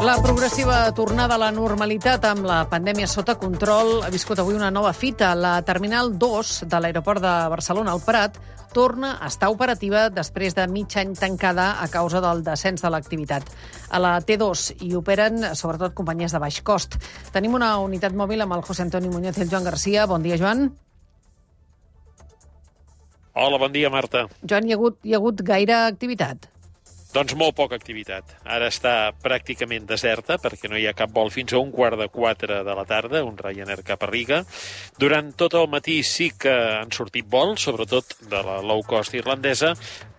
La progressiva tornada a la normalitat amb la pandèmia sota control ha viscut avui una nova fita. La Terminal 2 de l'aeroport de Barcelona, al Prat, torna a estar operativa després de mig any tancada a causa del descens de l'activitat. A la T2 hi operen sobretot companyies de baix cost. Tenim una unitat mòbil amb el José Antoni Muñoz i el Joan Garcia. Bon dia, Joan. Hola, bon dia, Marta. Joan, hi ha hagut, hi ha hagut gaire activitat? Doncs molt poca activitat. Ara està pràcticament deserta perquè no hi ha cap vol fins a un quart de quatre de la tarda, un Ryanair cap a Riga. Durant tot el matí sí que han sortit vols, sobretot de la low cost irlandesa,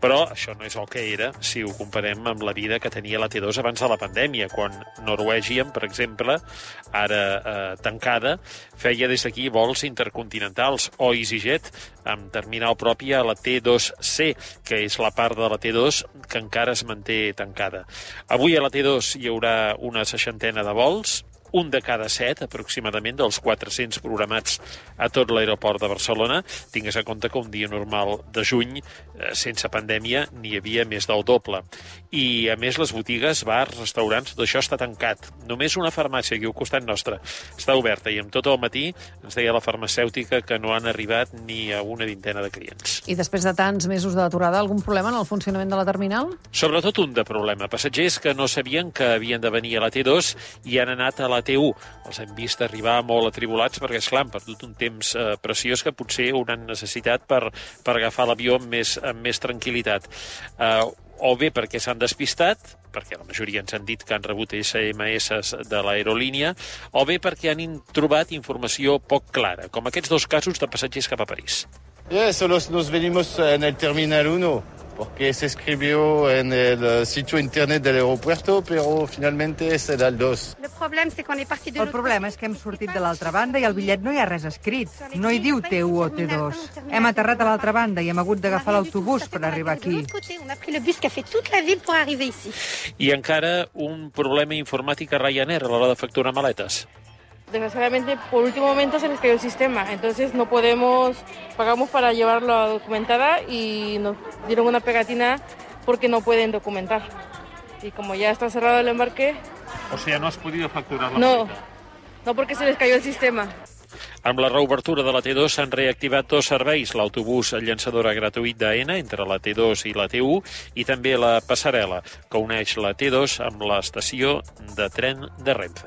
però això no és el que era si ho comparem amb la vida que tenia la T2 abans de la pandèmia, quan Norwegian, per exemple, ara eh, tancada, feia des d'aquí vols intercontinentals o EasyJet amb terminal propi a la T2C, que és la part de la T2 que encara es manté tancada. Avui a la T2 hi haurà una seixantena de vols, un de cada set, aproximadament, dels 400 programats a tot l'aeroport de Barcelona. Tingues en compte que un dia normal de juny, eh, sense pandèmia, n'hi havia més del doble. I, a més, les botigues, bars, restaurants, tot això està tancat. Només una farmàcia aquí al costat nostre està oberta i amb tot el matí ens deia la farmacèutica que no han arribat ni a una vintena de clients. I després de tants mesos d'aturada, algun problema en el funcionament de la terminal? Sobretot un de problema. Passatgers que no sabien que havien de venir a la T2 i han anat a la T1. Els hem vist arribar molt atribulats perquè, esclar, han perdut un temps eh, preciós que potser hauran necessitat per, per agafar l'avió amb, més, amb més tranquil·litat. Eh, o bé perquè s'han despistat, perquè la majoria ens han dit que han rebut SMS de l'aerolínia, o bé perquè han trobat informació poc clara, com aquests dos casos de passatgers cap a París. Yeah, solo nos venimos en el Terminal 1 porque se escribió en el sitio internet del aeropuerto, pero finalmente es el 2. El problema és que hem sortit de l'altra banda i al bitllet no hi ha res escrit. No hi diu T1 o T2. Hem aterrat a l'altra banda i hem hagut d'agafar l'autobús per arribar aquí. I encara un problema informàtic a Ryanair a l'hora de facturar maletes. Desgraciadamente, por último momento se les cayó el sistema, entonces no podemos, pagamos para llevarlo documentada y nos dieron una pegatina porque no pueden documentar. Y como ya está cerrado el embarque... O sea, no has podido facturar la No, maleta. no porque se les cayó el sistema. Amb la reobertura de la T2 s'han reactivat dos serveis, l'autobús llançadora gratuït d'AENA entre la T2 i la T1 i també la passarel·la, que uneix la T2 amb l'estació de tren de Renfe.